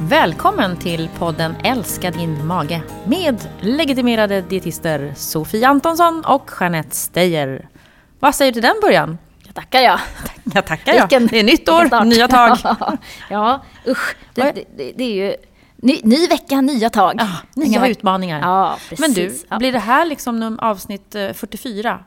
Välkommen till podden Älska din mage med legitimerade dietister Sofie Antonsson och Jeanette Steyer. Vad säger du till den början? Jag tackar jag. Jag tackar jag. Det är nytt år, nya tag. ja, usch. Det, det, det är ju ny, ny, vecka, nya tag. Ja, nya Nya- utmaningar. Ja, precis. Men du, blir det här liksom avsnitt eh, 44?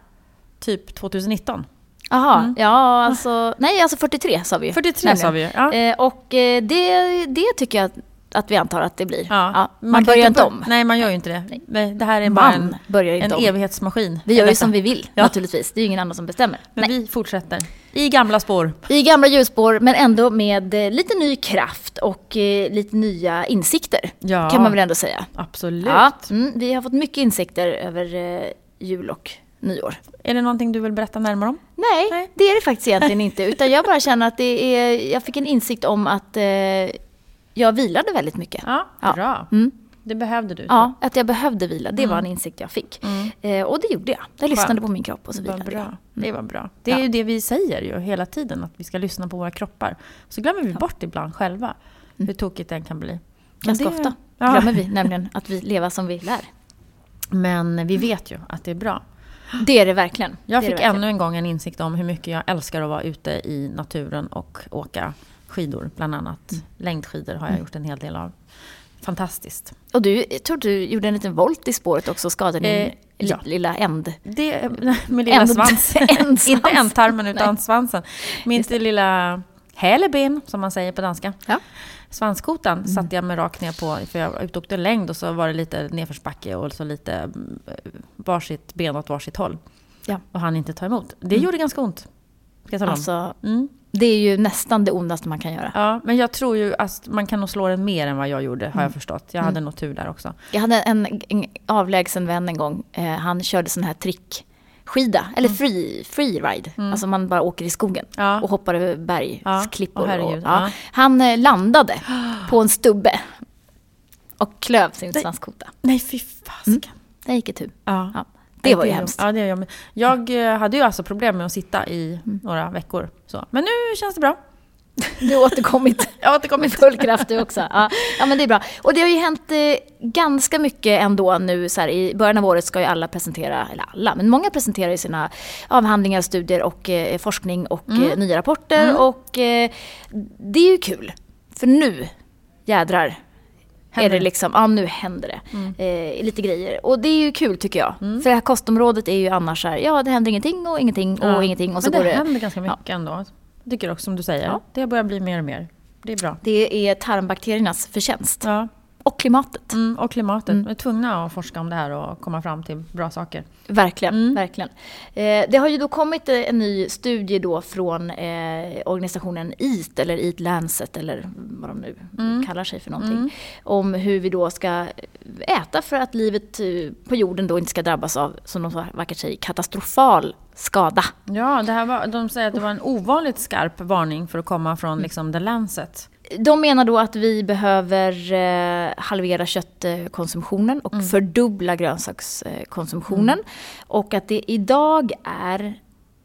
Typ 2019? Jaha, ja alltså, nej alltså 43 sa vi ju. 43 nämligen. sa vi ju. Ja. Eh, och eh, det, det tycker jag att, vi antar att det blir. Ja, man, kan börjar inte om. Nej, man gör ju inte det. Nej. Det här är bara en, Man en om. evighetsmaskin. Vi gör ju som vi vill Ja. naturligtvis. Det är ju ingen annan som bestämmer. Men Nej. vi fortsätter. I gamla spår. I gamla hjulspår men ändå med eh, lite ny kraft och eh, lite nya insikter. Ja. Kan man väl ändå säga. Absolut. Ja, mm, vi har fått mycket insikter över eh, jul och nyår. Är det någonting du vill berätta närmare om? Nej, Nej. det är det faktiskt egentligen inte. Utan jag bara känner att det är, jag fick en insikt om att eh, jag vilade väldigt mycket. Ja, Ja. bra. Mm. Det behövde du. Ja, att jag behövde vila. Det var Mm. en insikt jag fick. Eh, och det gjorde jag. Jag lyssnade på min kropp och så Det var vilade jag. bra. Det var bra. Det är Ja. ju det vi säger ju hela tiden, att vi ska lyssna på våra kroppar. Så glömmer vi bort ibland själva hur tokigt den kan bli. Ganska det- ofta Ja. glömmer vi nämligen att vi lever som vi lär. Men vi vet ju att det är bra. Det är det verkligen. Jag det fick verkligen. ännu en gång en insikt om hur mycket jag älskar att vara ute i naturen och åka skidor, bland annat. Mm. Längdskidor har jag gjort en hel del av. Fantastiskt. Och du, jag tror du gjorde en liten volt i spåret också och skadade din Eh, ja. lilla änd. Det, med lilla Änd- svans.ändsvans. Inte ändtarmen utan Nej. svansen. Min lilla häleben, som man säger på danska. Ja. Svanskotan satte jag mig rakt ner på, för jag var ute och åkte längd och så var det lite nedförsbacke och så lite mm, varsitt ben åt varsitt håll. Ja. Och han inte ta emot. Det gjorde ganska ont. Ska jag tala om. Alltså, Mm. det är ju nästan det ondaste man kan göra. Ja, men jag tror ju att man kan nog slå den mer än vad jag gjorde, har jag förstått. Jag hade nog tur där också. Jag hade en, en avlägsen vän en gång. Eh, han körde sån här trickskida, eller free, freeride. Alltså man bara åker i skogen Mm. Ja. och hoppar över bergsklippor. Herregud, och, ja. ja. Han eh, landade på en stubbe och klöv sin svanskota. Nej, fy fasiken. Det gick itu. Ja. Ja. Det var ju hemskt. Ja, det är jag. jag eh, hade ju alltså problem med att sitta i Mm. några veckor. Så. Men nu känns det bra. Du har återkommit. Jag har återkommit. full kraft du också. Ja. ja, men det är bra. Och det har ju hänt eh, ganska mycket ändå nu. Så här, I början av året ska ju alla presentera, eller alla, men många presenterar ju sina avhandlingar, studier och eh, forskning och eh, nya rapporter. Och eh, det är ju kul. För nu, jädrar, Händer är det liksom, ja nu händer det. Eh, lite grejer. Och det är ju kul tycker jag. För det här kostområdet är ju annars så här, ja det händer ingenting och ingenting och Ja. ingenting. Och så Men går det det händer ganska mycket ändå. Tycker också som du säger. Ja. Det börjar bli mer och mer. Det är bra. Det är tarmbakteriernas förtjänst. Ja. Och klimatet. Mm, och klimatet. Mm. Vi är tvungna att forska om det här och komma fram till bra saker. Verkligen, Mm. verkligen. Eh, det har ju då kommit eh, en ny studie då från eh, organisationen EAT eller Eat Lancet eller vad de nu Mm. kallar sig för någonting. Om hur vi då ska äta för att livet eh, på jorden då inte ska drabbas av, som de så vackert säger, katastrofal skada. Ja, det här var, de säger att det var en ovanligt skarp varning för att komma från Mm. liksom, The Lancet. De menar då att vi behöver eh, halvera köttkonsumtionen och Mm. fördubbla grönsakskonsumtionen. Och att det idag är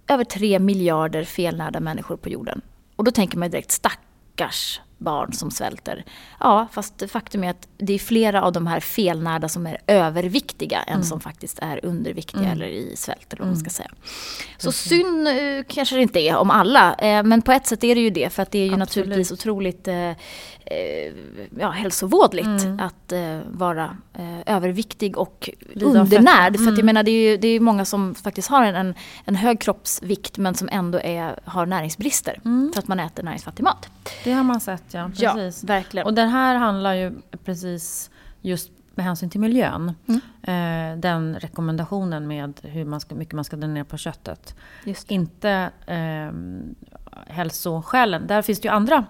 över tre miljarder felnärda människor på jorden. Och då tänker man direkt stackars barn som svälter. Ja, fast faktum är att det är flera av de här felnärda som är överviktiga än som faktiskt är underviktiga eller i svält eller vad man ska säga. Så synd eh, kanske det inte är om alla, eh, men på ett sätt är det ju det för att det är ju Absolut. naturligtvis otroligt eh, ja, hälsovådligt Mm. att eh, vara eh, överviktig och Lida undernärd. fetma. För att jag Mm. menar det är ju det är många som faktiskt har en, en, hög kroppsvikt men som ändå är, har näringsbrister för att man äter näringsfattig mat. Det har man sett, ja. Precis. verkligen. Och den här handlar ju precis just med hänsyn till miljön. Mm. Eh, den rekommendationen med hur man ska, mycket man ska dra ner på köttet. Det. Inte eh, hälsoskälen. Där finns det ju andra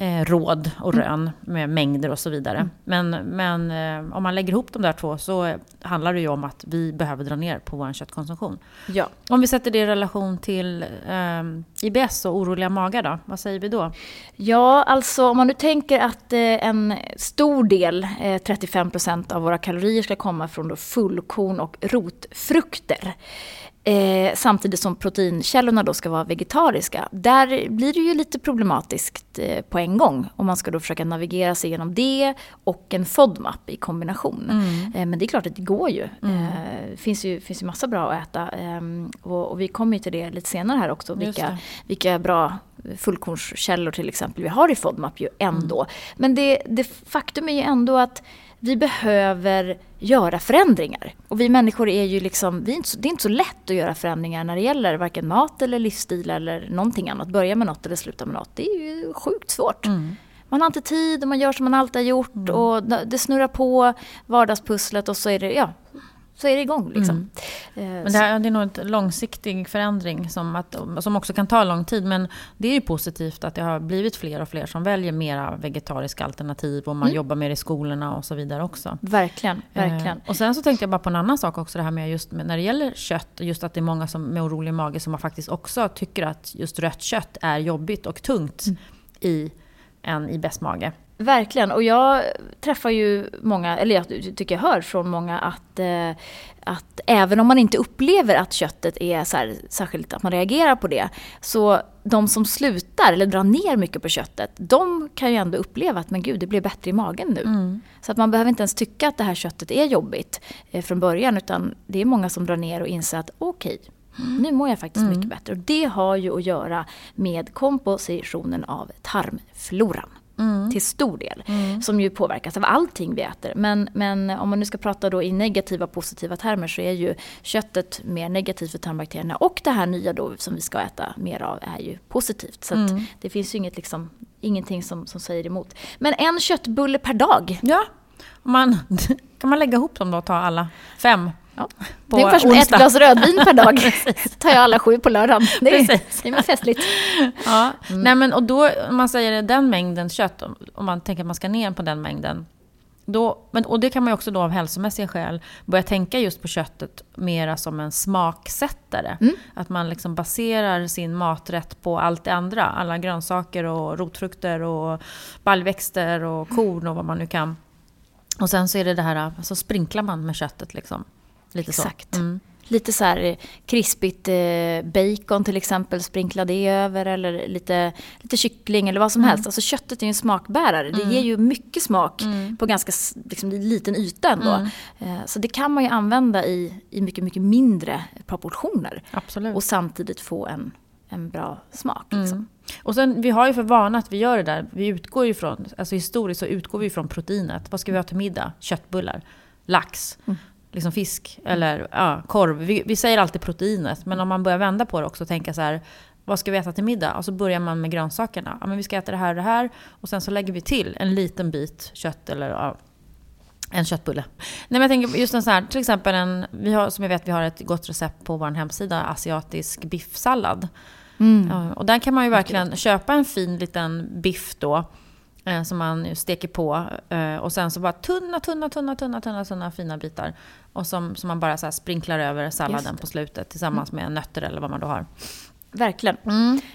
eh, råd och Mm. rön med mängder och så vidare. Men, men eh, om man lägger ihop de där två så eh, handlar det ju om att vi behöver dra ner på vår köttkonsumtion. Ja. Om vi sätter det i relation till eh, IBS och oroliga magar då, vad säger vi då? Ja, alltså om man nu tänker att eh, en stor del, eh, 35% av våra kalorier ska komma från fullkorn och rotfrukter. Eh, samtidigt som proteinkällorna då ska vara vegetariska. Där blir det ju lite problematiskt eh, på en gång. Om man ska då försöka navigera sig genom det och en FODMAP i kombination. Mm. Eh, men det är klart att det går ju. Mm. Eh, det finns ju, finns ju massa bra att äta. ehm, och, och vi kommer ju till det lite senare här också. Vilka, det. vilka bra fullkornskällor till exempel vi har i FODMAP ju ändå. Mm. Men det, det faktum är ju ändå att vi behöver göra förändringar. Och vi människor är ju liksom, vi är inte så, det är inte så lätt att göra förändringar när det gäller varken mat eller livsstil eller någonting annat. Börja med något eller sluta med något. Det är ju sjukt svårt. Mm. Man har inte tid och man gör som man alltid har gjort och det snurrar på vardagspusslet och så är det, ja, så är det igång liksom. Eh, Men det, här, det är nog en långsiktig förändring som, att, som också kan ta lång tid. Men det är ju positivt att det har blivit fler och fler som väljer mera vegetariska alternativ och man Mm. jobbar mer i skolorna och så vidare också. Verkligen, verkligen. Eh, och sen så tänkte jag bara på en annan sak också, det här med just när det gäller kött, just att det är många som, med orolig mage som faktiskt också tycker att just rött kött är jobbigt och tungt Mm. i en IBS-mage. Verkligen. Och jag träffar ju många, eller jag tycker jag hör från många att, eh, att även om man inte upplever att köttet är så här, särskilt att man reagerar på det, så de som slutar eller drar ner mycket på köttet, de kan ju ändå uppleva att men gud, det blev bättre i magen nu. Mm. Så att man behöver inte ens tycka att det här köttet är jobbigt eh, från början, utan det är många som drar ner och inser att okej, nu mår jag faktiskt mycket bättre. Och det har ju att göra med kompositionen av tarmfloran. Till stor del. Som ju påverkas av allting vi äter. Men, men om man nu ska prata då i negativa och positiva termer så är ju köttet mer negativt för tarmbakterierna. Och det här nya då som vi ska äta mer av är ju positivt. Så att det finns ju inget liksom, ingenting som, som säger emot. Men en köttbulle per dag. Ja, man, kan man lägga ihop dem då och ta alla fem? Ja. Det är ungefär som ett glas rödvin per dag. tar jag alla sju på lördagen. Det är, Precis. det är festligt. Ja, nej men och då om man säger den mängden kött, om- man tänker att man ska ner på den mängden. Då, men, och det kan man ju också då av hälsomässiga skäl börja tänka just på köttet mera som en smaksättare. Att man liksom baserar sin maträtt på allt det andra. Alla grönsaker och rotfrukter och baljväxter och korn och vad man nu kan. Och sen så är det det här, så sprinklar man med köttet liksom. Lite Exakt. så. Mm. Lite så här eh, krispigt eh, bacon till exempel, sprinkla det över eller lite, lite kyckling eller vad som helst. Alltså köttet är ju en smakbärare. Det ger ju mycket smak på ganska liksom, liten yta ändå. Eh, Så det kan man ju använda i, i mycket, mycket mindre proportioner. Absolut. Och samtidigt få en, en bra smak. Liksom. Och sen, vi har ju för vana att vi gör det där. Vi utgår ju från, alltså historiskt så utgår vi från proteinet. Vad ska vi ha till middag? Köttbullar, lax, liksom fisk eller ja, korv. Vi, vi säger alltid proteinet, men om man börjar vända på det också och tänka så här, vad ska vi äta till middag? Och så börjar man med grönsakerna. Ja, men vi ska äta det här och det här. Och sen så lägger vi till en liten bit kött eller ja, en köttbulle. Nej, men jag tänker just en sån här, till exempel en, vi har, som jag vet vi har ett gott recept på vår hemsida, asiatisk biffsallad. Ja, och där kan man ju verkligen köpa en fin liten biff då. Eh, som man steker på. Eh, och sen så bara tunna, tunna, tunna, tunna, tunna, tunna fina bitar. Och som, som man bara så sprinklar över salladen på slutet tillsammans med nötter eller vad man då har. Verkligen.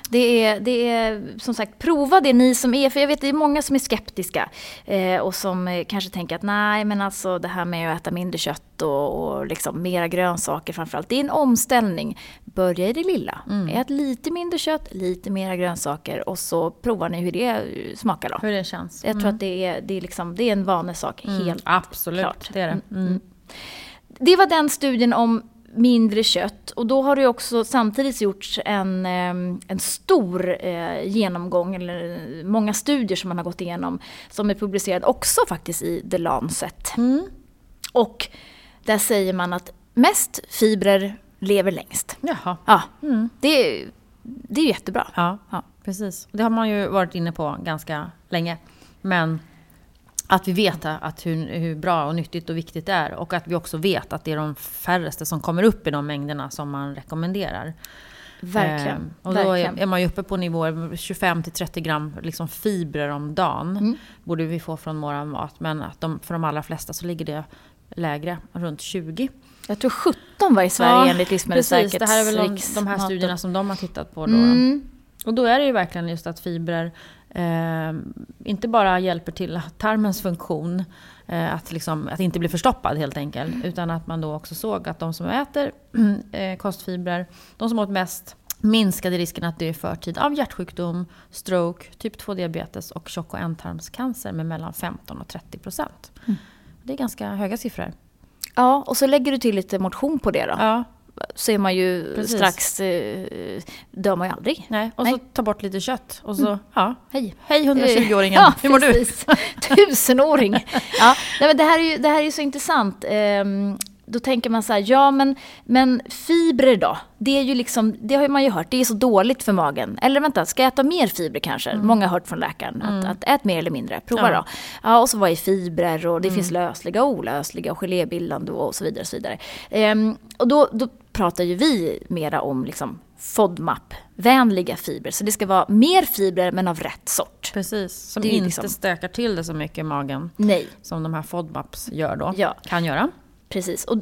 Det, är, det är som sagt, prova det ni som är, för jag vet det är många som är skeptiska eh, och som eh, kanske tänker att nej men alltså det här med att äta mindre kött och, och liksom mera grönsaker framförallt, det är en omställning. Börja i det lilla. Ät lite mindre kött, lite mera grönsaker och så provar ni hur det eh, smakar då. Hur det känns. Jag tror att det är, det är, liksom, det är en vanesak, helt Absolut, klart. det är det. Mm. Det var den studien om mindre kött och då har det också samtidigt gjorts en, eh, en stor eh, genomgång, eller många studier som man har gått igenom som är publicerade också faktiskt i The Lancet. Och där säger man att mest fibrer lever längst. Jaha. Ja, det, är, det är jättebra. Ja, Ja. precis. Det har man ju varit inne på ganska länge. Men att vi vet att hur, hur bra och nyttigt och viktigt det är. Och att vi också vet att det är de färreste som kommer upp i de mängderna som man rekommenderar. Verkligen. Ehm, och då är, verkligen. är man ju uppe på nivåer 25 till 30 gram liksom fibrer om dagen. Mm. Borde vi få från vår mat. Men att de, för de allra flesta så ligger det lägre, runt 20. Jag tror 17 var i Sverige enligt Livsmedelsverkets Precis, det här är väl de, de här studierna som de har tittat på. Då, Mm. Och då är det ju verkligen just att fibrer eh, inte bara hjälper till tarmens funktion, eh, att, liksom, att inte bli förstoppad helt enkelt, utan att man då också såg att de som äter eh, kostfibrer, de som åt mest, minskade risken att dö i förtid av hjärtsjukdom, stroke, typ 2-diabetes och tjock och ändtarmscancer med mellan 15 och 30 procent. Mm. Det är ganska höga siffror. Ja, och så lägger du till lite motion på det då. Ja. Så är man ju Precis. strax, eh, dör man ju aldrig. Nej, och Nej. så ta bort lite kött och så, mm. ja. Hej. Hej 120-åringen, ja, hur mår du? Tusenåring. ja, Nej, men det, här är ju, det här är så intressant. Um, då tänker man så här, ja men, men fibrer då? Det är ju liksom, det har man ju hört, det är så dåligt för magen. Eller vänta, ska jag äta mer fibrer kanske? Mm. Många har hört från läkaren mm. att, att ät mer eller mindre, prova ja. då. Ja, och så vad är fibrer och det mm. finns lösliga och olösliga och gelébildande och så vidare. Och, så vidare. Ehm, och då, då pratar ju vi mera om liksom FODMAP-vänliga fibrer. Så det ska vara mer fibrer men av rätt sort. Precis, som inte liksom... stökar till det så mycket i magen. Nej. Som de här FODMAPs gör då, ja. kan göra. Precis. Och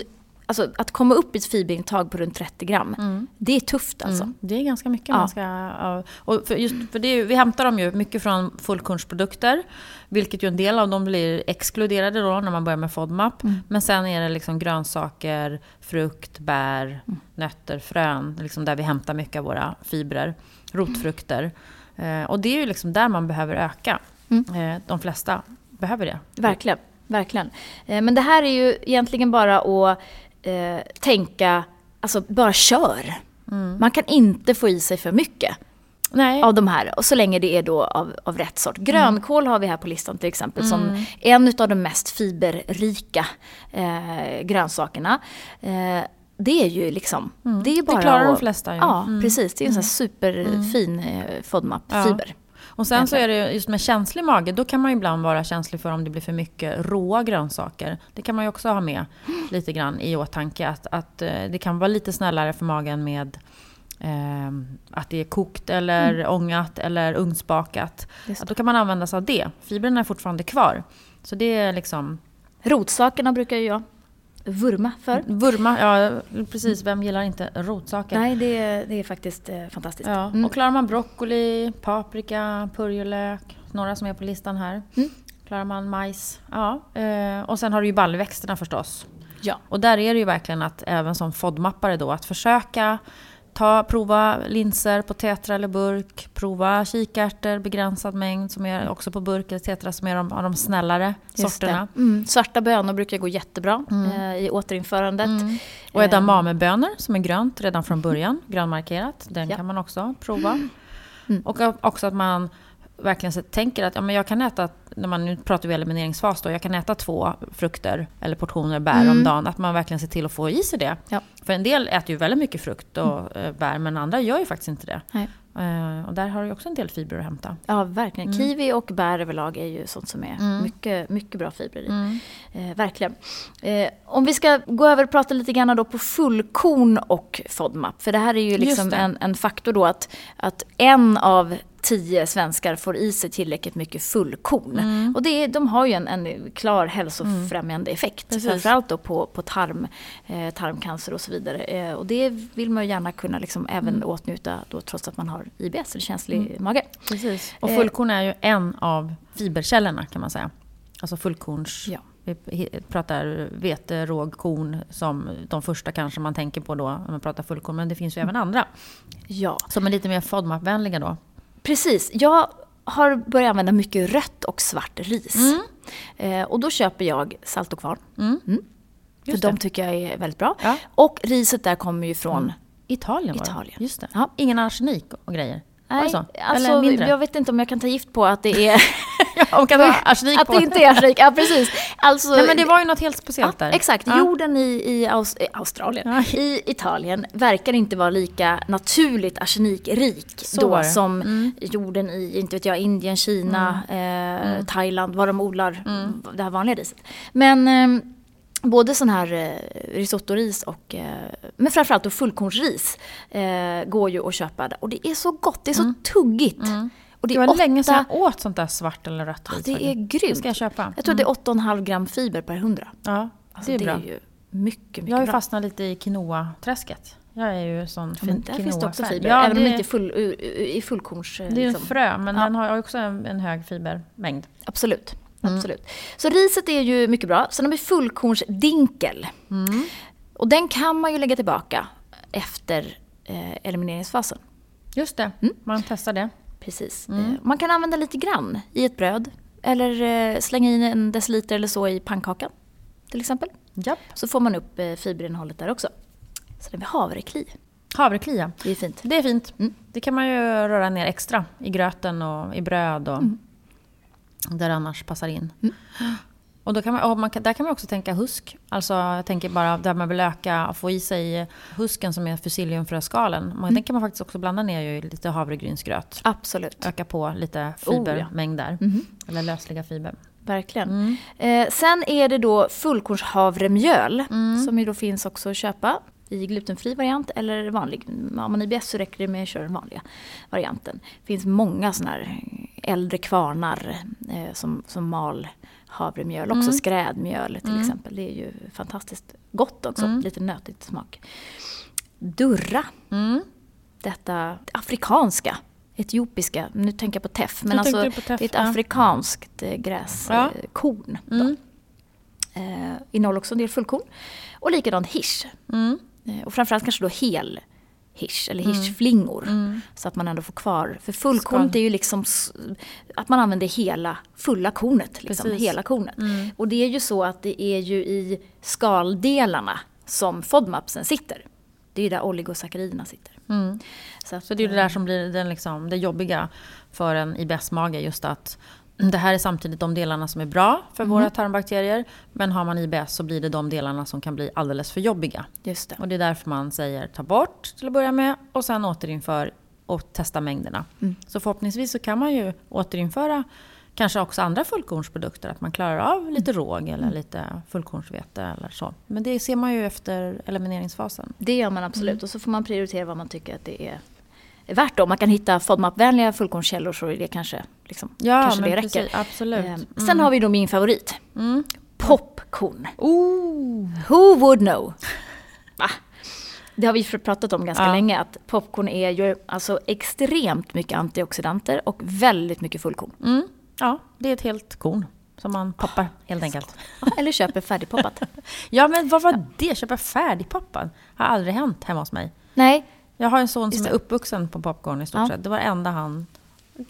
alltså, att komma upp i ett fiberintag på runt 30 gram, mm. det är tufft alltså. Mm. Det är ganska mycket. Ja. Man ska, och för just, för det, vi hämtar dem ju mycket från fullkornsprodukter, vilket ju en del av dem blir exkluderade då när man börjar med FODMAP. Mm. Men sen är det liksom grönsaker, frukt, bär, mm. nötter, frön, liksom där vi hämtar mycket av våra fibrer. Rotfrukter. Eh, och det är ju liksom där man behöver öka. Mm. Eh, de flesta behöver det. Verkligen. Verkligen. Eh, men det här är ju egentligen bara att eh, tänka, alltså bara kör. Mm. Man kan inte få i sig för mycket. Nej. av de här. Och så länge det är då av, av rätt sort. Grönkål mm. har vi här på listan till exempel mm. som en av de mest fiberrika eh, grönsakerna. Eh, det är ju liksom, mm. det är bara Det klarar de flesta ju. Ja, mm. precis. Det är en sån här mm. superfin eh, FODMAP-fiber. Ja. Och sen så är det just med känslig mage, då kan man ibland vara känslig för om det blir för mycket råa grönsaker. Det kan man ju också ha med lite grann i åtanke. Att, att eh, det kan vara lite snällare för magen med eh, att det är kokt eller mm. ångat eller ugnsbakat. Då kan man använda sig av det. Fibrerna är fortfarande kvar. Så det är liksom... Rotsakerna brukar ju jag vurma för. Vurma, ja precis. Vem gillar inte rotsaker? Nej, det är, det är faktiskt eh, fantastiskt. Ja. Mm. Och klarar man broccoli, paprika, purjolök, några som är på listan här. Mm. Klarar man majs, ja. Eh, och sen har du ju baljväxterna förstås. Ja. Och där är det ju verkligen att även som FODMappare då, att försöka Ta, prova linser på tetra eller burk. Prova kikärtor, begränsad mängd, som är också på burk eller tetra, som är de, av de snällare Just sorterna. Mm. Svarta bönor brukar gå jättebra mm. eh, i återinförandet. Mm. Och edamamebönor, som är grönt redan från början, grönmarkerat. Den ja. kan man också prova. Mm. Och också att man verkligen tänker att ja, men jag kan äta, när man nu pratar vi elimineringsfas då, jag kan äta två frukter eller portioner bär mm. om dagen. Att man verkligen ser till att få i sig det. Ja. För en del äter ju väldigt mycket frukt och mm. bär, men andra gör ju faktiskt inte det. Nej. Uh, och där har du också en del fibrer att hämta. Ja, verkligen. Mm. Kiwi och bär överlag är ju sånt som är mm. mycket, mycket bra fibrer i. Mm. Uh, verkligen. Uh, om vi ska gå över och prata lite grann då på fullkorn och FODMAP. För det här är ju liksom en, en faktor då att, att en av tio svenskar får i sig tillräckligt mycket fullkorn. Mm. Och det, de har ju en, en klar hälsofrämjande mm. effekt. Precis. Framförallt då på, på tarm, eh, tarmcancer och så vidare. Eh, och det vill man ju gärna kunna liksom även mm. åtnjuta då, trots att man har IBS eller känslig mm. mage. Precis. Och fullkorn är ju en av fiberkällorna kan man säga. Alltså fullkorns... Ja. Vi pratar vete, råg, korn som de första kanske man tänker på då när man pratar fullkorn. Men det finns ju även andra. Ja. Som är lite mer FODMAP-vänliga då. Precis. Jag har börjat använda mycket rött och svart ris. Mm. Eh, och då köper jag salt och kvarn. Mm. Mm. För de tycker jag är väldigt bra. Ja. Och riset där kommer ju från mm. Italien. Italien. Just det. Ja. Ingen arsenik och grejer. Nej, alltså, alltså jag vet inte om jag kan ta gift på att det är... ja, kan ta arsenik att på. det inte är arsenik, ja precis. Alltså, Nej, men det var ju något helt speciellt ja, där. Exakt, ja. jorden i, i Aus Australien, ja. i Italien verkar inte vara lika naturligt arsenikrik Så då som mm. jorden i, inte vet jag, Indien, Kina, mm. Eh, mm. Thailand, var de odlar mm. det här vanliga riset. Men eh, både sån här eh, risottoris och, eh, men framförallt då fullkornsris eh, går ju att köpa. Och det är så gott, det är så mm. tuggigt. Mm. Och det, det var åtta... länge sedan jag åt sånt där svart eller rött. Ja, det är grymt. Det ska jag köpa. Jag tror mm. det är 8,5 gram fiber per 100. Ja, alltså, det är det bra. Är ju mycket, mycket jag har ju fastnat lite i quinoa-träsket. Jag är ju sån Ja, men där finns det också fiber, Ja, även om det, det inte full, i- fullkorns... det är en liksom. frö, men Ja. den har också en, en hög fibermängd. Absolut. Mm. Absolut. Så riset är ju mycket bra. Sen har vi fullkornsdinkel. Mm. Och den kan man ju lägga tillbaka efter eh, elimineringsfasen. Just det, Mm. man testar det. Precis. Mm. Eh, man kan använda lite grann i ett bröd. Eller eh, slänga in en deciliter eller så i pannkakan. Till exempel. Japp. Så får man upp eh, fiberinnehållet där också. Sen har vi havrekli. Havreklia. Det är fint. Det är fint. Mm. Det kan man ju röra ner extra i gröten och i bröd och där det annars passar in. Mm. Och då kan man, och man där kan man också tänka husk. Alltså jag tänker bara där man vill öka, få i sig husken som är fusilliumfröskalen. Man, Mm. Den kan man faktiskt också blanda ner i lite havregrynsgröt. Absolut. Öka på lite Oh, ja. fibermängd där. Mhm. Eller lösliga fiber. Verkligen. Mm. Eh, sen är det då fullkornshavremjöl Mm. som ju då finns också att köpa i glutenfri variant eller vanlig. Har man IBS så räcker det med att köra den vanliga varianten. Det finns många sådana här äldre kvarnar eh, som, som mal havremjöl också. Mm. Skrädmjöl till Mm. exempel. Det är ju fantastiskt gott också. Mm. Lite nötigt smak. Durra, Mm. detta afrikanska, etiopiska, nu tänker jag på teff, men Nu alltså teff, det är ett ja. afrikanskt eh, gräskorn. Ja. Eh. Mm. Eh, innehåller också en del fullkorn. Och likadant hirs. Eh, och framförallt kanske då hel hirs eller hirsflingor. Mm. Så att man ändå får kvar. För fullkornet är ju liksom att man använder hela, fulla kornet. Liksom, Precis. hela kornet. Mm. Och det är ju så att det är ju i skaldelarna som FODMAPsen sitter. Det är ju där oligosacchariderna sitter. Mm. Så, att, Så det är det där som blir den liksom, det jobbiga för en IBS-mage. Just att det här är samtidigt de delarna som är bra för våra tarmbakterier. Men har man IBS så blir det de delarna som kan bli alldeles för jobbiga. Just det. Och det är därför man säger ta bort till att börja med och sen återinför och testa mängderna. Mm. Så förhoppningsvis så kan man ju återinföra kanske också andra fullkornsprodukter. Att man klarar av lite råg eller lite fullkornsvete eller så. Men det ser man ju efter elimineringsfasen. Det gör man Mm. absolut. Och så får man prioritera vad man tycker att det är är värt. Om man kan hitta FODMAP-vänliga fullkornskällor så är det kanske, liksom, Ja, kanske det räcker. precis, absolut. Eh, Sen har vi då min favorit. Mm. Popcorn. Oh. Who would know? Va? Det har vi pratat om ganska Ja. länge, att popcorn är ju alltså extremt mycket antioxidanter och väldigt mycket fullkorn. Mm. Ja, det är ett helt korn som man poppar helt enkelt. Eller köper färdigpoppat. Ja, men vad var det? Köpa färdigpoppad? har aldrig hänt hemma hos mig. Nej, Jag har en son som är uppvuxen på popcorn i stort Ja. sett. Det var det enda han,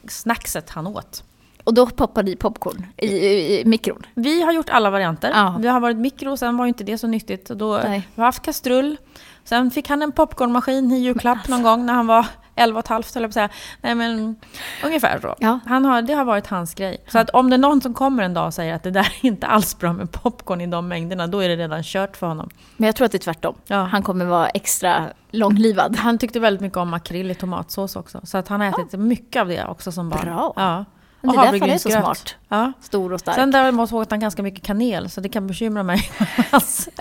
snackset han åt. och då poppar i popcorn i, i, i mikron. Vi har gjort alla varianter. Ja. Vi har varit mikro, sen var ju inte det så nyttigt. Då, Nej. vi har haft kastrull. Sen fick han en popcornmaskin i julklapp någon gång när han var 11 och ett halvt, höll jag på att säga. Nej men ungefär så. Ja. Han har, det har varit hans grej. Så att om det är någon som kommer en dag och säger att det där är inte alls bra med popcorn i de mängderna, då är det redan kört för honom. Men jag tror att det är tvärtom. Ja. Han kommer vara extra långlivad. Han tyckte väldigt mycket om makrill i tomatsås också. Så att han har ätit mycket av det också som barn. Bra. Ja. Men det är därför han är så smart. Ja. Stor och stark. Sen däremot åt han ganska mycket kanel, så det kan bekymra mig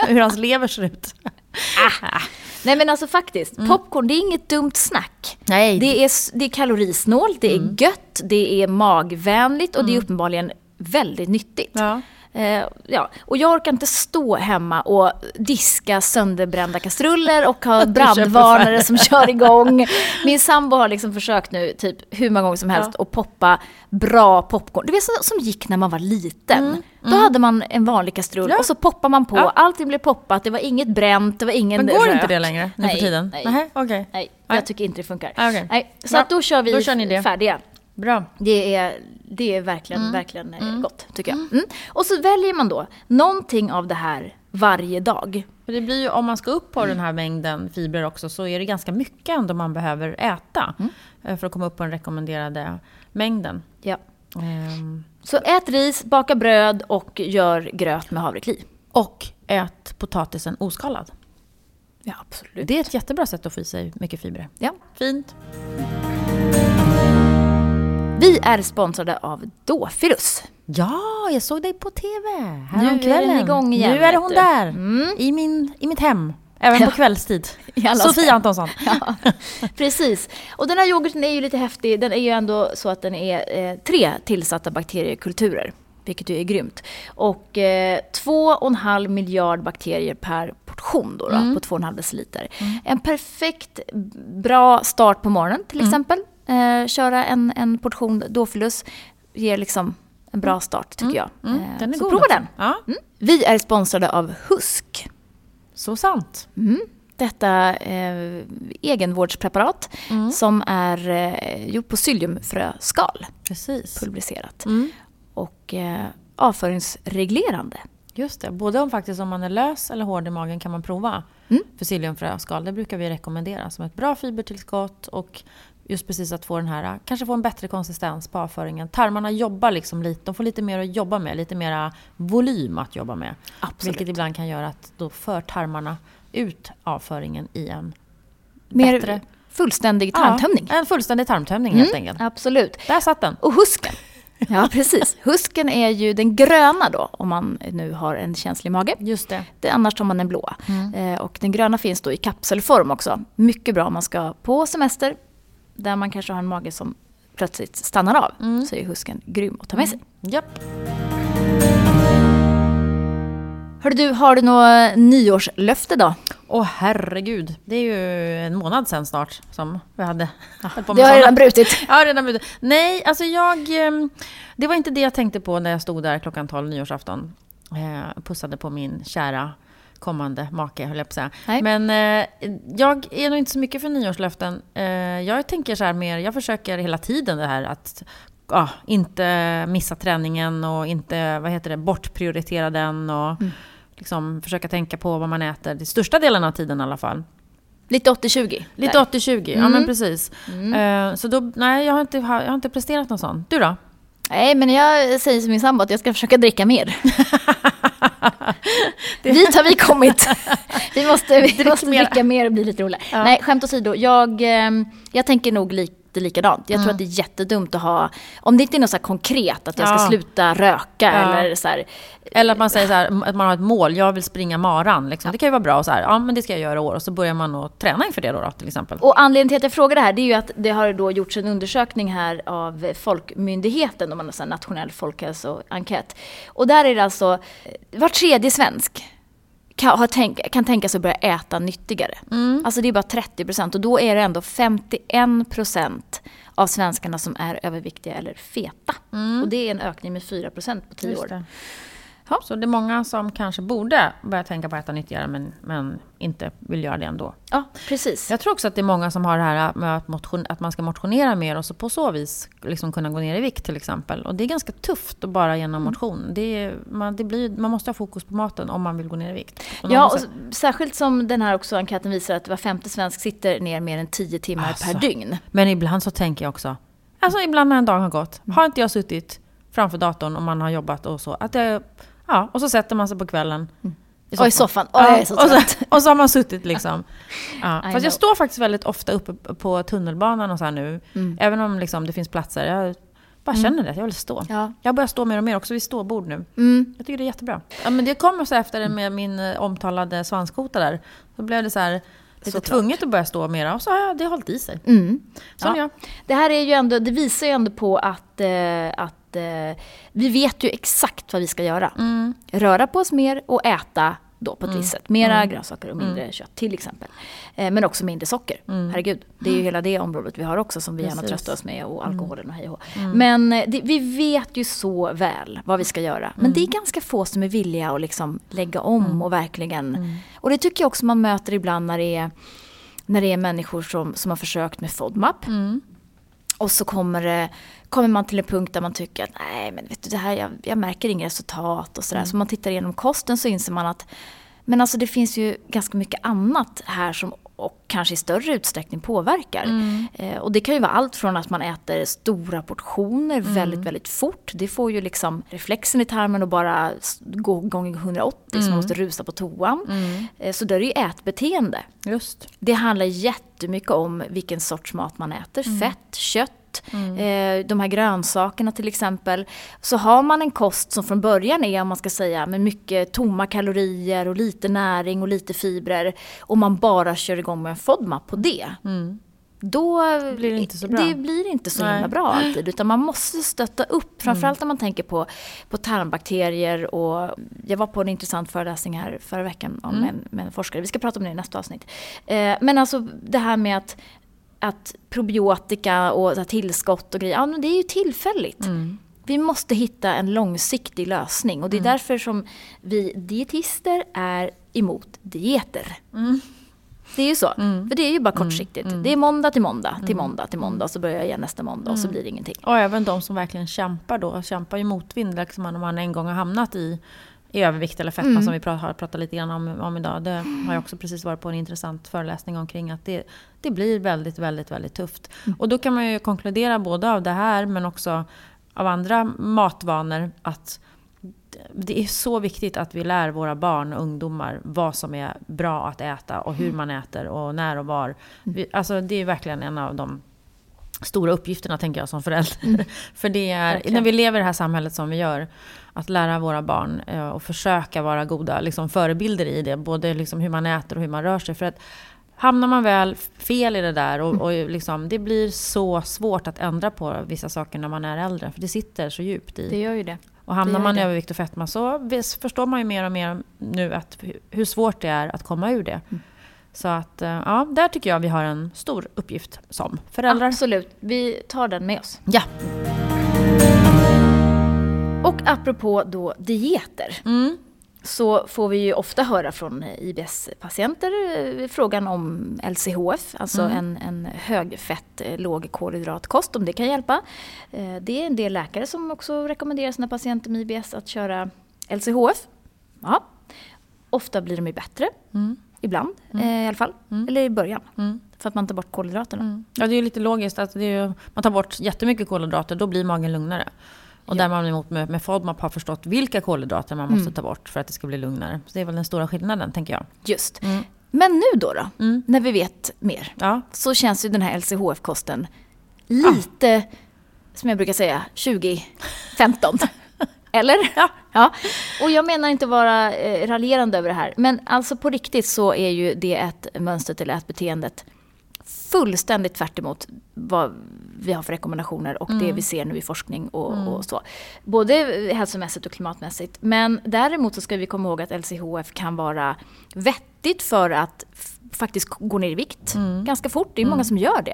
hur hans lever ser ut. Nej men alltså faktiskt, popcorn det är inget dumt snack. Nej, Det är, det är kalorisnålt, det är gött, det är magvänligt och det är uppenbarligen väldigt nyttigt. Ja. Eh, ja. Och jag orkar inte stå hemma och diska sönderbrända kastruller och ha brandvarnare som kör igång. Min sambo har liksom försökt nu typ hur många gånger som helst Ja. att poppa bra popcorn. Du vet så- som gick när man var liten. Då hade man en vanlig kastrull Mm, Ja. och så poppar man på. Ja. Allting blev poppat, det var inget bränt, det var ingen Men går rök. inte det längre nu Nej, för tiden? nej. Okej. Nej, jag tycker inte det funkar. Okej. Nej, så Ja, att då kör vi då kör färdiga. Bra. Det är, det är verkligen, verkligen eh, gott, tycker jag. Mm. Och så väljer man då någonting av det här varje dag. För det blir ju, om man ska upp på den här mängden fibrer också så är det ganska mycket ändå man behöver äta. eh, För att komma upp på den rekommenderade mängden. Ja. Ehm, Så ät ris, baka bröd och gör gröt med havrekli. Och ät potatisen oskalad. Ja, absolut. Det är ett jättebra sätt att få i sig mycket fibrer. Ja. Fint. Vi är sponsrade av Dofilus. Ja, jag såg dig på TV Nu är häromkvällen. den igång igen, Nu är hon där. Mm. I, min, I mitt hem. Även Ja. på kvällstid. Sofia. Antonsson. Ja, precis. Och den här yoghurten är ju lite häftig. Den är ju ändå så att den är eh, tre tillsatta bakteriekulturer. Vilket ju är grymt. Och eh, två och en halv miljard bakterier per portion då, då på 2,5 deciliter. En perfekt bra start på morgonen till exempel. Eh, köra en, en portion Dofilus ger liksom en bra start tycker jag. Mm, Eh, den är så god prova också. den. Ja, Mm. Vi är sponsrade av Husk. så sant. Mm. Detta eh, egenvårdspreparat som är eh, gjort på psylliumfröskal, Precis. pulveriserat. Mm. Och eh, avföringsreglerande. Just det, både om, faktiskt, om man är lös eller hård i magen kan man prova Mm. psylliumfröskal. Det brukar vi rekommendera som ett bra fibertillskott och just precis att få den här, kanske få en bättre konsistens på avföringen. Tarmarna jobbar liksom lite, de får lite mer att jobba med, lite mera volym att jobba med. Absolut. Vilket ibland kan göra att då för tarmarna ut avföringen i en Mer bättre... fullständig tarmtömning. Ja, en fullständig tarmtömning helt enkelt. Absolut. Där satt den. Och husken. Ja, precis. Husken är ju den gröna då, om man nu har en känslig mage. Just det. Det, annars tar man den blåa. Eh, och den gröna finns då i kapselform också. Mycket bra om man ska på semester, där man kanske har en mage som plötsligt stannar av. Så är husken grym att ta med sig. Japp. Hörru du, har du något nyårslöfte då? Åh herregud, det är ju en månad sen snart som vi hade på Det har redan brutit. Ja, redan brutit. Nej, alltså jag... ehm, Det var inte det jag tänkte på när jag stod där klockan 12 nyårsafton. Eh, pussade på min kära kommande make, höll jag på att säga. Nej. Men eh, jag är nog inte så mycket för nyårslöften. Eh, jag tänker så här mer, jag försöker hela tiden det här att ja, inte missa träningen och inte, vad heter det, bortprioritera den och liksom försöka tänka på vad man äter, den största delen av tiden i alla fall. Lite 80-20. Lite där. 80-20, ja Mm. men precis. Eh, så då, nej jag har, inte, jag har inte presterat någon sån. Du då? Nej, men jag säger som min sambo att jag ska försöka dricka mer. Dit har vi kommit. Vi måste, vi måste dricka mer och bli lite roligare. Ja. Nej, skämt åsido. Jag, ehm, jag tänker nog lite likadant. Jag tror att det är jättedumt att ha, om det inte är något så konkret, att jag ska Ja. sluta röka Ja. eller så här, Eller att man säger så här, att man har ett mål, jag vill springa maran. Liksom. Det kan ju vara bra och så här, ja men det ska jag göra i år. Och så börjar man att träna inför det då, då till exempel. Och anledningen till att jag frågar det här det är ju att det har då gjorts en undersökning här av Folkmyndigheten, om man har en nationell folkhälsoenkät. Och där är det alltså eh, var tredje svensk kan, tänk, kan tänka sig att börja äta nyttigare. Alltså det är bara 30 procent och då är det ändå 51 procent av svenskarna som är överviktiga eller feta. Och det är en ökning med 4 procent på 10 Just år. Det. Ja. Så det är många som kanske borde börja tänka på att äta nyttigare men, men inte vill göra det ändå. Ja, precis. Jag tror också att det är många som har det här med att, motion, att man ska motionera mer och så på så vis liksom kunna gå ner i vikt till exempel. Och det är ganska tufft att bara genom motion. Det är, man, det blir, man måste ha fokus på maten om man vill gå ner i vikt. Ja, och särskilt som den här också enkäten visar att var femte svensk sitter ner mer än 10 timmar Alltså. per dygn. Men ibland så tänker jag också, alltså ibland när en dag har gått, Mm. har inte jag suttit framför datorn och man har jobbat och så, att det, ja, och så sätter man sig på kvällen Och i soffan. Åh, jag är så och, så, och så har man suttit liksom. Ja. I Fast know. jag står faktiskt väldigt ofta uppe på tunnelbanan och så här nu. Mm. Även om liksom det finns platser. Jag bara känner det, att jag vill stå. Ja. Jag börjar stå mer och mer också vid ståbord nu. Mm. Jag tycker det är jättebra. Ja, men det kom så efter med min eh, omtalade svanskota där. Då blev det så här lite Såklart. tvunget att börja stå mera. Och så har jag, det hållit i sig. Mm. Ja. jag. Det här är ju ändå, det visar ju ändå på att, eh, att eh, vi vet ju exakt vad vi ska göra. Mm. Röra på oss mer och äta då på ett visst sätt. Mera grönsaker och mindre kött till exempel. Eh, men också mindre socker. Herregud, det är ju hela det området vi har också som vi gärna Precis. tröstar oss med och alkoholen och hej och hå. Men eh, det, vi vet ju så väl vad vi ska göra. Men det är ganska få som är villiga att liksom lägga om och verkligen. Och det tycker jag också man möter ibland när det är, när det är människor som, som har försökt med FODMAP. Och så kommer, det, kommer man till en punkt där man tycker att nej men vet du det här, jag, jag märker inga resultat och sådär. Så man tittar igenom kosten så inser man att men alltså det finns ju ganska mycket annat här som och kanske i större utsträckning påverkar. Eh, och det kan ju vara allt från att man äter stora portioner väldigt, väldigt fort. Det får ju liksom reflexen i tarmen och bara gå gånger 180 så man måste rusa på toan. Eh, så då är det ju ätbeteende. Just. Det handlar jättemycket om vilken sorts mat man äter. Fett, kött, eh, de här grönsakerna till exempel. Så har man en kost som från början är, om man ska säga, med mycket tomma kalorier och lite näring och lite fibrer och man bara kör igång med en FODMAP på det. då blir det inte så bra. Det blir inte så himla bra alltid. Utan man måste stötta upp. Framförallt när man tänker på, på tarmbakterier. Och jag var på en intressant föreläsning här förra veckan om Mm. en, med en forskare. Vi ska prata om det i nästa avsnitt. Eh, men alltså det här med att, att probiotika och tillskott och grejer. Ja, men det är ju tillfälligt. Mm. Vi måste hitta en långsiktig lösning. Och det är därför som vi dietister är emot dieter. Det är ju så. För det är ju bara kortsiktigt. Det är måndag till måndag, till måndag, till måndag. Och så börjar jag igen nästa måndag och så blir det ingenting. Och även de som verkligen kämpar då, kämpar ju motvind. Liksom om man en gång har hamnat i, i övervikt eller fetma Mm. som vi pra- har pratat lite grann om, om idag. Det har jag också precis varit på en intressant föreläsning omkring. Att det, det blir väldigt, väldigt, väldigt tufft. Mm. Och då kan man ju konkludera både av det här men också av andra matvanor att det är så viktigt att vi lär våra barn och ungdomar vad som är bra att äta och hur man äter och när och var. Vi, alltså det är verkligen en av de stora uppgifterna tänker jag som förälder. För det är, Verkligen. när vi lever i det här samhället som vi gör, att lära våra barn eh, och försöka vara goda liksom, förebilder i det. Både liksom, hur man äter och hur man rör sig. För att hamnar man väl fel i det där och, och liksom, det blir så svårt att ändra på vissa saker när man är äldre. För det sitter så djupt i. Det gör ju det. Och hamnar man i övervikt och fetma så förstår man ju mer och mer nu att hu- hur svårt det är att komma ur det. Mm. Så att, eh, ja, där tycker jag vi har en stor uppgift som föräldrar. Absolut, vi tar den med oss. Ja. Och apropå då dieter. Mm. så får vi ju ofta höra från IBS-patienter eh, frågan om LCHF, alltså en, en högfett, eh, lågkolhydratkost, om det kan hjälpa. Det är en del läkare som också rekommenderar sina patienter med IBS att köra LCHF. Ja. Ofta blir de ju bättre, Mm. Ibland eh, i alla fall, eller i början, Mm. för att man tar bort kolhydraterna. Ja, det är ju lite logiskt. Att ju, man tar bort jättemycket kolhydrater, då blir magen lugnare. Och där man emot med, med FODMAP har förstått vilka kolhydrater man måste ta bort för att det ska bli lugnare. Så det är väl den stora skillnaden, tänker jag. Just. Mm. Men nu då, då Mm. när vi vet mer, Ja, så känns ju den här LCHF-kosten lite, som jag brukar säga, 2015. Eller? Ja. ja. Och jag menar inte vara eh, raljerande över det här, men alltså på riktigt så är ju det ett mönstret eller ätbeteendet fullständigt tvärt emot vad vi har för rekommendationer och det vi ser nu i forskning och, och så. Både hälsomässigt och klimatmässigt. Men däremot så ska vi komma ihåg att LCHF kan vara vettigt för att faktiskt gå ner i vikt ganska fort. Det är många som gör det.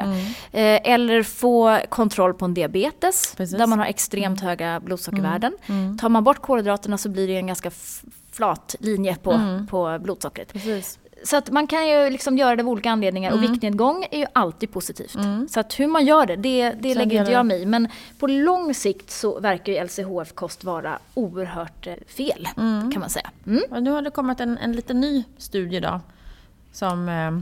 Eh, eller få kontroll på en diabetes Precis. där man har extremt höga blodsockervärden. Tar man bort kolhydraterna så blir det en ganska flat linje på, på blodsockret. precis. Så att man kan ju liksom göra det av olika anledningar och viktnedgång är ju alltid positivt. Så att hur man gör det, det, det lägger inte jag mig i. Men på lång sikt så verkar ju LCHF-kost vara oerhört eh, fel, kan man säga. Mm. Och nu har det kommit en, en liten ny studie då. Som eh,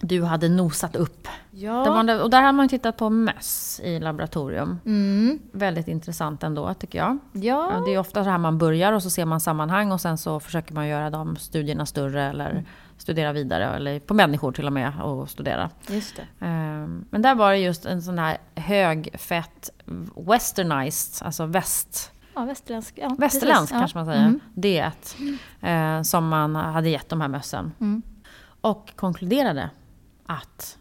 du hade nosat upp. Ja. Var, det- och där har man tittat på möss i laboratorium. Mm. Väldigt intressant ändå tycker jag. Ja. Det är ofta så här man börjar och så ser man sammanhang och sen så försöker man göra de studierna större eller Mm. studera vidare. Eller på människor till och med och studera. just det. Ehm, Men där var det just en sån här högfett westernized, alltså väst, Ja, västerländsk. Ja, västerländsk kanske man säger, Mm. diet. eh, som man hade gett de här mössen. Mm. Och konkluderade att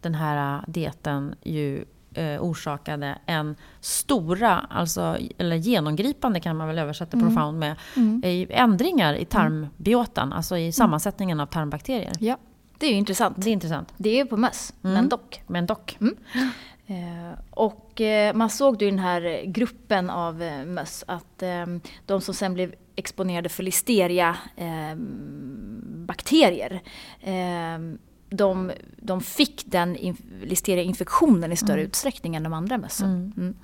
den här dieten ju eh, orsakade en stora, alltså, eller genomgripande kan man väl översätta Mm. profound med, eh, ändringar i tarmbiotan, alltså i sammansättningen av tarmbakterier. Ja, det är ju intressant. Det är intressant. Det är ju på möss, Mm. men dock. Men dock. Eh, och eh, man såg då i den här gruppen av eh, möss att de som sen blev exponerade för listeria bakterier eh, de, de fick den inf- listeria-infektionen i större utsträckning än de andra mössen. Mm.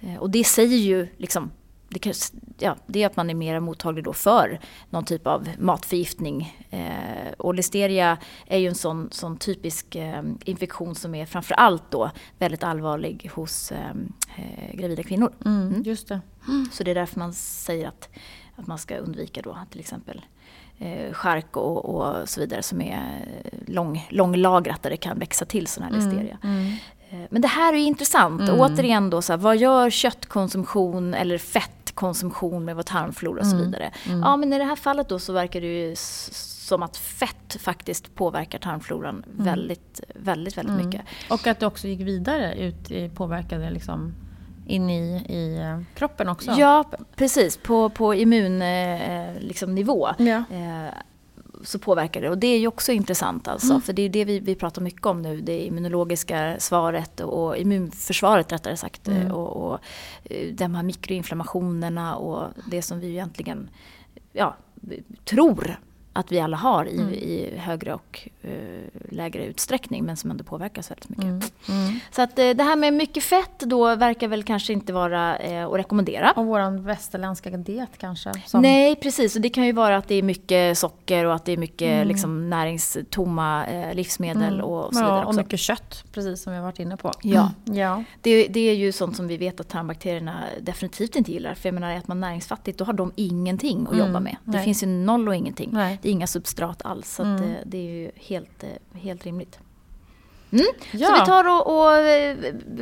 Eh, och det säger ju liksom det, kan, ja, det är att man är mer mottaglig då för någon typ av matförgiftning. Eh, och listeria är ju en sån, sån typisk eh, infektion som är framförallt då väldigt allvarlig hos eh, eh, gravida kvinnor. Mm, Just det. Så det är därför man säger att, att man ska undvika då till exempel eh, chark och, och så vidare som är lång, långlagrat där det kan växa till sån här listeria. Mm. Eh, Men det här är intressant. Mm. Återigen då, så här, vad gör köttkonsumtion eller fettkonsumtion med vår tarmflora och så Mm. vidare. Ja, men i det här fallet då så verkar det ju som att fett faktiskt påverkar tarmfloran mm. väldigt, väldigt, väldigt mm. mycket. Och att det också gick vidare ut, påverkade liksom in i, i eh, kroppen också? Ja, precis. På, på immunnivå. Eh, liksom, ja. eh, så påverkar det. Och det är ju också intressant alltså. Mm. För det är det vi, vi pratar mycket om nu. Det immunologiska svaret och immunförsvaret rättare sagt. Mm. Och, och eh, de här mikroinflammationerna och det som vi egentligen ja, tror att vi alla har i, mm. i högre och uh, lägre utsträckning men som ändå påverkas väldigt mycket. Mm. Mm. Så att uh, det här med mycket fett då verkar väl kanske inte vara uh, att rekommendera. Och våran västerländska diet kanske? Som... Nej precis, och det kan ju vara att det är mycket socker och att det är mycket mm. liksom, näringstomma livsmedel mm. och så vidare. Ja, och mycket kött, precis som vi har varit inne på. Ja, ja. Det, det, är ju sånt som vi vet att tarmbakterierna definitivt inte gillar. För jag menar, äter man näringsfattigt då har de ingenting att mm. jobba med. Det Nej. finns ju noll och ingenting. Nej inga substrat alls. Så mm. det, det, är ju helt, eh, helt rimligt. Mm. Ja. Så vi tar och, och, eh,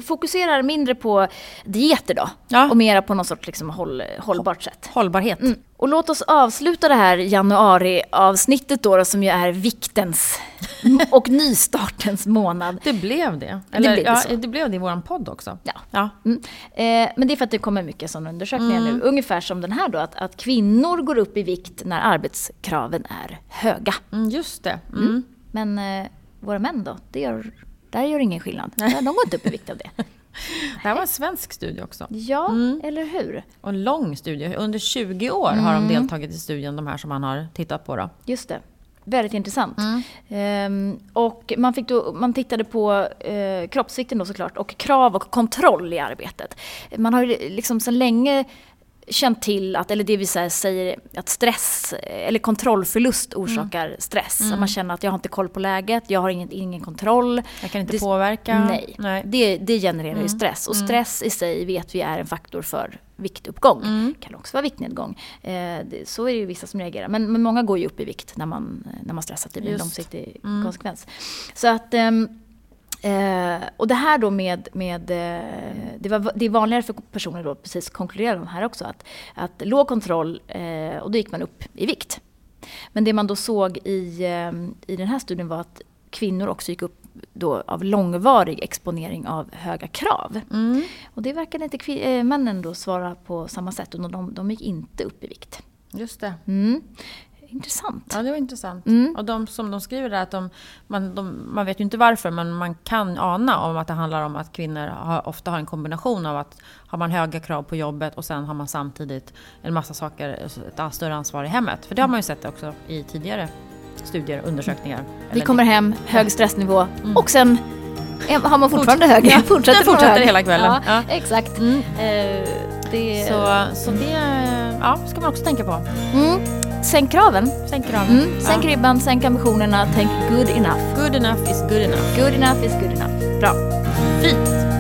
fokuserar mindre på dieter då. Ja. Och mera på något sorts liksom håll, hållbart sätt. Hållbarhet. Mm. Och låt oss avsluta det här januari-avsnittet då, då, som ju är viktens och nystartens månad. Det blev det. Eller, det, blev ja, det, det, blev det i vår podd också. Ja. ja. Mm. Eh, men det är för att det kommer mycket sådana undersökningar mm. nu. Ungefär som den här då, att, att, kvinnor går upp i vikt när arbetskraven är höga. Mm, just det. Mm. Mm. Men eh, våra män då, det gör, där gör ingen skillnad. De går inte upp i vikt av det. Det här var en svensk studie också. Ja, mm. eller hur? Och en lång studie. Under 20 år mm. har de mm. deltagit i studien, de här som man har tittat på. Då. Just det. Väldigt intressant. Mm. Ehm, och man, fick då, man tittade på eh, kroppsvikten då såklart och krav och kontroll i arbetet. Man har ju liksom sedan länge känt till att, eller det vi säger, att stress eller kontrollförlust orsakar mm. stress. Mm. man känner att jag har inte koll på läget, jag har ingen, ingen kontroll. Jag kan inte det, påverka. Nej, nej. Det, det genererar mm. ju stress. Och mm. stress i sig vet vi är en faktor för viktuppgång. Mm. Det kan också vara viktnedgång. Eh, det, så är det ju vissa som reagerar. Men, men många går ju upp i vikt när man, när man stressar. Det blir en långsiktig mm. konsekvens. Så att um, Eh, och det här då med, med eh, det, var, det är vanligare för personer då, precis konkluderar de här också, att, att låg kontroll eh, och då gick man upp i vikt. Men det man då såg i, eh, i den här studien var att kvinnor också gick upp då av långvarig exponering av höga krav. Mm. Och det verkade inte äh, männen då svara på samma sätt och de, de gick inte upp i vikt. Just det. Mm intressant. Ja, det var intressant. Mm. Och de som de skriver där, att de, man, de, man vet ju inte varför, men man kan ana om att det handlar om att kvinnor har, ofta har en kombination av att har man höga krav på jobbet och sen har man samtidigt en massa saker, ett större ansvar i hemmet. För det har man ju sett också i tidigare studier, undersökningar. Vi kommer hem, hög stressnivå mm. och sen har man fortfarande hög. Ja, fortsätter fortsätter hela kvällen. Ja, ja. Exakt. Mm. Uh, det... Så, så det ja, ska man också tänka på. Mm. Sänk kraven. Sänk kraven. Mm. Sänk ja. ribban, sänk ambitionerna, tänk good enough. Good enough is good enough. Good enough is good enough. Bra. Fint.